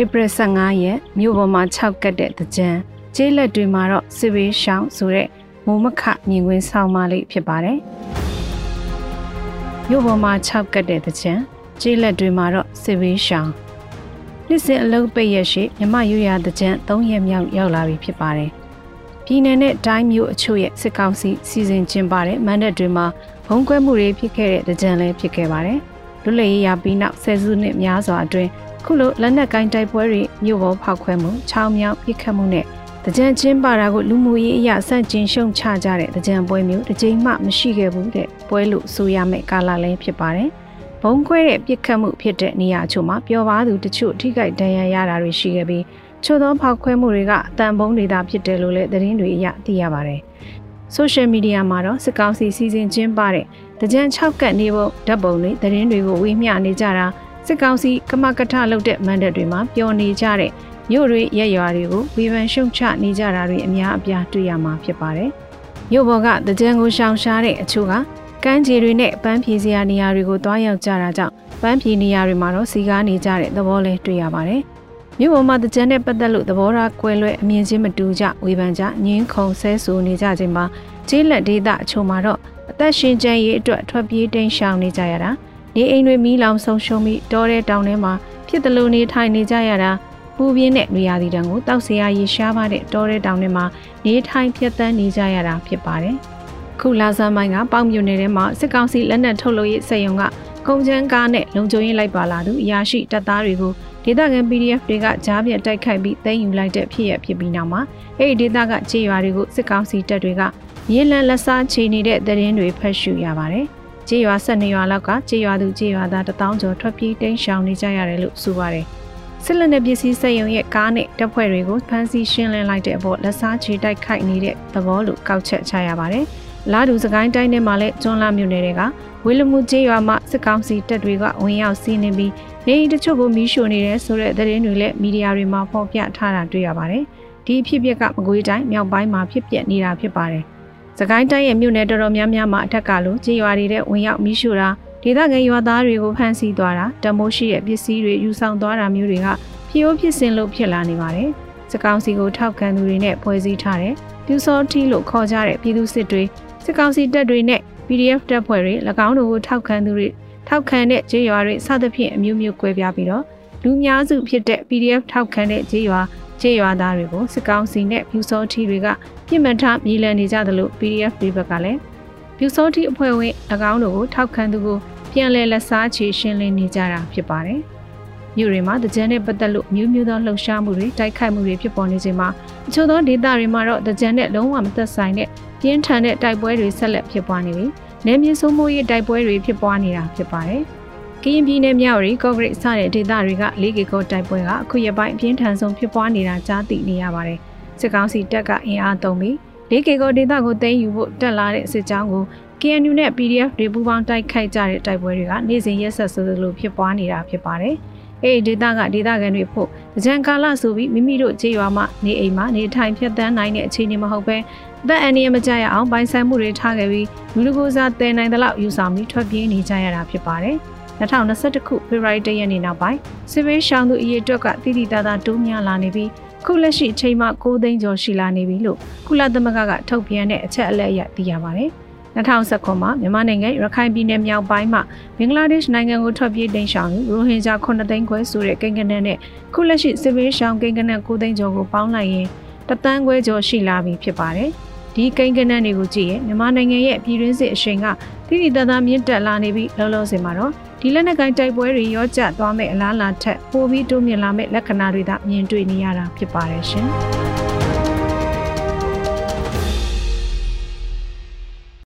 ဧပြီ15ရက်မြို့ပေါ်မှာ6ကတ်တဲ့တကြံကျေးလက်တွေမှာတော့စစ်ဘေးရှောင်းဆိုတဲ့မိုးမခမြင်ကွင်းဆောင်မလေးဖြစ်ပါတယ်မြို့ပေါ်မှာ6ကတ်တဲ့တကြံကျေးလက်တွေမှာတော့စစ်ဘေးရှောင်းနှစ်စဉ်အလုပ်ပိတ်ရရှိမြမရွရတကြံ3ရက်မြောက်ရောက်လာပြီဖြစ်ပါတယ်ပြည်내နဲ့တိုင်းမျိုးအချို့ရဲ့စစ်ကောင်စီစီစဉ်ကျင်းပတဲ့မန္တတွေမှာဘုံကွဲမှုတွေဖြစ်ခဲ့တဲ့တကြံလည်းဖြစ်ခဲ့ပါတယ် လွတ်လပ်ရေးရပြီးနောက်ဆယ်စုနှစ်များစွာအတွင်းခုလိုလက်နက်ကိုင်းတိုက်ပွဲတွေမြို့ပေါ်ဖောက်ခွဲမှုချောင်းမြောင်းပြစ်ခတ်မှုနဲ့တကြံချင်းပါတာကိုလူမှုရေးအရာဆန့်ကျင်ရှုံချကြတဲ့တကြံပွဲမျိုးတစ်ကြိမ်မှမရှိခဲ့ဘူးတဲ့ပွဲလို့ဆိုရမယ့်ကာလလည်းဖြစ်ပါတယ်။ဘုံခွဲတဲ့ပြစ်ခတ်မှုဖြစ်တဲ့နေရာချို့မှာပျော်ပါသူတချို့ထိခိုက်ဒဏ်ရာရတာတွေရှိခဲ့ပြီးချို့သောဖောက်ခွဲမှုတွေကအတန်ပုံးတွေသာဖြစ်တယ်လို့လည်းသတင်းတွေအရသိရပါတယ်။ social media မှာတော့စစ်ကောင်စီစီစဉ်ကျင်းပတဲ့ တကြံ6ကတ်နေပုံဓာတ်ပုံတွေသတင်းတွေကိုဝေမျှနေကြတာစစ်ကောင်စီကမကထလုပ်တဲ့မန်တပ်တွေမှာပျော်နေကြတဲ့မြို့တွေရက်ရွာတွေကိုဝေဖန်ရှုံချနေကြတာတွေအများအပြားတွေ့ရမှာဖြစ်ပါတယ်။မြို့ပေါ်ကတကြံကိုရှောင်ရှားတဲ့အချို့ကကမ်းခြေတွေနဲ့ပန်းဖြေစရာနေရာတွေကိုတွားရောက်ကြတာကြောင့်ပန်းဖြေနေရာတွေမှာတော့စီကားနေကြတဲ့သဘောလဲတွေ့ရပါတယ်။ မြို့ပေါ်မှာတကြံနဲ့ပတ်သက်လို့သဘောထားကွဲလွဲအမြင်ချင်းမတူကြဝေဖန်ကြငင်းခုန်ဆဲဆူနေကြခြင်းမှာကျေးလက်ဒေသအချို့မှာတော့အသက်ရှင်ကျန်ရေးအတွက်ထွက်ပြေးတိမ်းရှောင်နေကြရတာ။နေအိမ်တွေမီးလောင်ဆုံးရှုံးပြီးတောတဲ့တောင်ထဲမှာဖြစ်တယ်လို့နေထိုင်နေကြရတာပူပြင်းတဲ့နေရာဒီတံကိုတောက်စရာရေရှားပါတဲ့တောတဲ့တောင်ထဲမှာနေထိုင်ဖြတ်သန်းနေကြရတာဖြစ်ပါတယ်။ခုလာဆန်းပိုင်းကပေါင်မြူနယ်ထဲမှာစစ်ကောင်စီလက်နက်ထုတ်လို့ရေးစက်ရုံက ကုန်ကျန်းကားနဲ့လုံခြုံရေးလိုက်ပါလာသူအရာရှိတပ်သားတွေကိုဒေသခံ PDF တွေကကြားပြတ်တိုက်ခိုက်ပြီးသိမ်းယူလိုက်တဲ့ဖြစ်ရဖြစ်ပြီးနောက်မှာအဲ့ဒီဒေသကခြေရွာတွေကိုစစ်ကောင်စီတပ်တွေကရင်းလန်းလက်စားချေနေတဲ့သတင်းတွေဖတ်ရှုရပါတယ်။ကြေးရွာ၁၂ရွာလောက်ကကြေးရွာသူကြေးရွာသား1000ကျော်ထွက်ပြေးတိမ်းရှောင်နေကြရတယ်လို့ဆိုပါတယ်။စစ်လက်နက်ပစ္စည်းစက်ရုံရဲ့ကားနဲ့တပ်ဖွဲ့တွေကိုဖမ်းဆီးရှင်းလင်းလိုက်တဲ့အပေါ်လက်စားချေတိုက်ခိုက်နေတဲ့သဘောလို့ကောက်ချက်ချရပါတယ်။လာဒူစကိုင်းတိုင်းထဲမှာလည်းကျွန်းလာမြို့နယ်တွေက ဝေလမှုကျေးရွာမှာစစ်ကောင်စီတပ်တွေကဝင်ရောက်စီးနင်းပြီးနေအိမ်တချို့ကိုမီးရှို့နေတယ်ဆိုတဲ့သတင်းတွေလည်းမီဒီယာတွေမှာဖော်ပြထားတာတွေ့ရပါတယ်။ဒီအဖြစ်အပျက်ကမကွေးတိုင်းမြောက်ပိုင်းမှာဖြစ်ပျက်နေတာဖြစ်ပါတယ်။။စကိုင်းတိုင်းရဲ့မြို့နယ်တော်တော်များများမှာအထက်ကလိုကြေးရွာတွေတဲ့ဝင်ရောက်မိရှုတာဒေသခံရွာသားတွေကိုဖမ်းဆီးသွားတာတမိုးရှိတဲ့ပစ္စည်းတွေယူဆောင်သွားတာမျိုးတွေကဖြစ်ရိုးဖြစ်စဉ်လို့ဖြစ်လာနေပါတယ်။စကောင်းစီကိုထောက်ခံသူတွေနဲ့ဖွဲ့စည်းထားတဲ့ပြူစောထီလို့ခေါ်ကြတဲ့ပြည်သူစစ်တွေစစ်ကောင်စီတပ်တွေနဲ့ PDF တပ်ဖွဲ့တွေ၎င်းတို့ကိုထောက်ခံသူတွေထောက်ခံတဲ့ကြေးရွာတွေစသဖြင့်အမျိုးမျိုးကွဲပြားပြီးတော့လူများစုဖြစ်တဲ့ PDF ထောက်ခံတဲ့ကြေးရွာကြေးရွာသားတွေကိုစစ်ကောင်စီနဲ့ဖြူစောထီတွေကပြစ်မှတ်ထားမြေလည်နေကြသလို PDF တွေဘက်ကလည်းဖြူစောထီအဖွဲ့ဝင်၎င်းတို့ကိုထောက်ခံသူကိုပြန်လည်လက်စားချေရှင်းလင်းနေကြတာဖြစ်ပါတယ်။ မြို့တွေမှာတကြမ်းနဲ့ပတ်သက်လို့မျိုးမျိုးသောလှုပ်ရှားမှုတွေတိုက်ခိုက်မှုတွေဖြစ်ပေါ်နေချိန်မှာအချို့သောဒေသတွေမှာတော့တကြမ်းနဲ့လုံးဝမသက်ဆိုင်တဲ့ပြင်းထန်တဲ့တိုက်ပွဲတွေဆက်လက်ဖြစ်ပွားနေပြီးနယ်မြေဆိုးမိုးရေးတိုက်ပွဲတွေဖြစ်ပွားနေတာဖြစ်ပါတယ်။ကရင်ပြည်နယ်မြောက်ရီကော့ဂရိတ်စတဲ့ဒေသတွေကလေးကီကိုတိုက်ပွဲကအခုရပိုင်းအပြင်းထန်ဆုံးဖြစ်ပွားနေတာကြားသိနေရပါတယ်။စစ်ကောင်စီတပ်ကအင်အားသုံးပြီးလေးကီကိုဒေသကိုသိမ်းယူဖို့တက်လာတဲ့စစ်ကြောင်းကို KNU နဲ့ PDF တွေပူးပေါင်းတိုက်ခိုက်ကြတဲ့တိုက်ပွဲတွေကနေ့စဉ်ရက်ဆက်ဆိုသလိုဖြစ်ပွားနေတာဖြစ်ပါတယ်။ အဲဒီဒေသကဒေသခံတွေဖို့ကြံကာလဆိုပြီးမိမိတို့ခြေရွာမှနေအိမ်မှာနေထိုင်ဖြတ်တန်းနိုင်တဲ့အခြေအနေမဟုတ်ဘဲအသက်အန္တရာယ်မကြရအောင်ပိုင်ဆိုင်မှုတွေထားခဲ့ပြီးလူလူကိုစားတည်နိုင်တဲ့လောက်ယူဆောင်ပြီးထွက်ပြေးနေကြရတာဖြစ်ပါတယ်။2021ခုဖေဖော်ဝါရီလရက်နေ့နောက်ပိုင်းစစ်ဘေးရှောင်သူအရေးအတွက်ကတိတိတသားတိုးများလာနေပြီးခုလက်ရှိအချိန်မှ9သိန်းကျော်ရှိလာနေပြီလို့ကုလသမဂ္ဂကထုတ်ပြန်တဲ့အချက်အလက်အရသိရပါတယ်။ 2019မှာမြန်မာနိုင်ငံရခိုင်ပြည်နယ်မြောက်ပိုင်းမှာဘင်္ဂလားဒေ့ရှ်နိုင်ငံကိုထွက်ပြေးတိမ်းရှောင်သူရိုဟင်ဂျာ9သိန်းခွဲဆိုတဲ့ကိန်းဂဏန်းနဲ့ခုလက်ရှိစစ်ဘေးရှောင်ကိန်းဂဏန်း9သိန်းကျော်ကိုပေါင်းလိုက်ရင်တသန်းခွဲကျော်ရှိလာပြီဖြစ်ပါတယ်။ဒီကိန်းဂဏန်းတွေကိုကြည့်ရင်မြန်မာနိုင်ငံရဲ့ပြည်တွင်းစစ်အရှိန်ကတိတိတသားမြင့်တက်လာနေပြီးလောလောဆယ်မှာတော့ဒီလက်နက်ကိုင်တိုက်ပွဲတွေရောကျသွားမဲ့အလားအလာထက်ပိုပြီးတိုးမြင့်လာမဲ့လက္ခဏာတွေသာမြင်တွေ့နေရတာဖြစ်ပါတယ်ရှင်။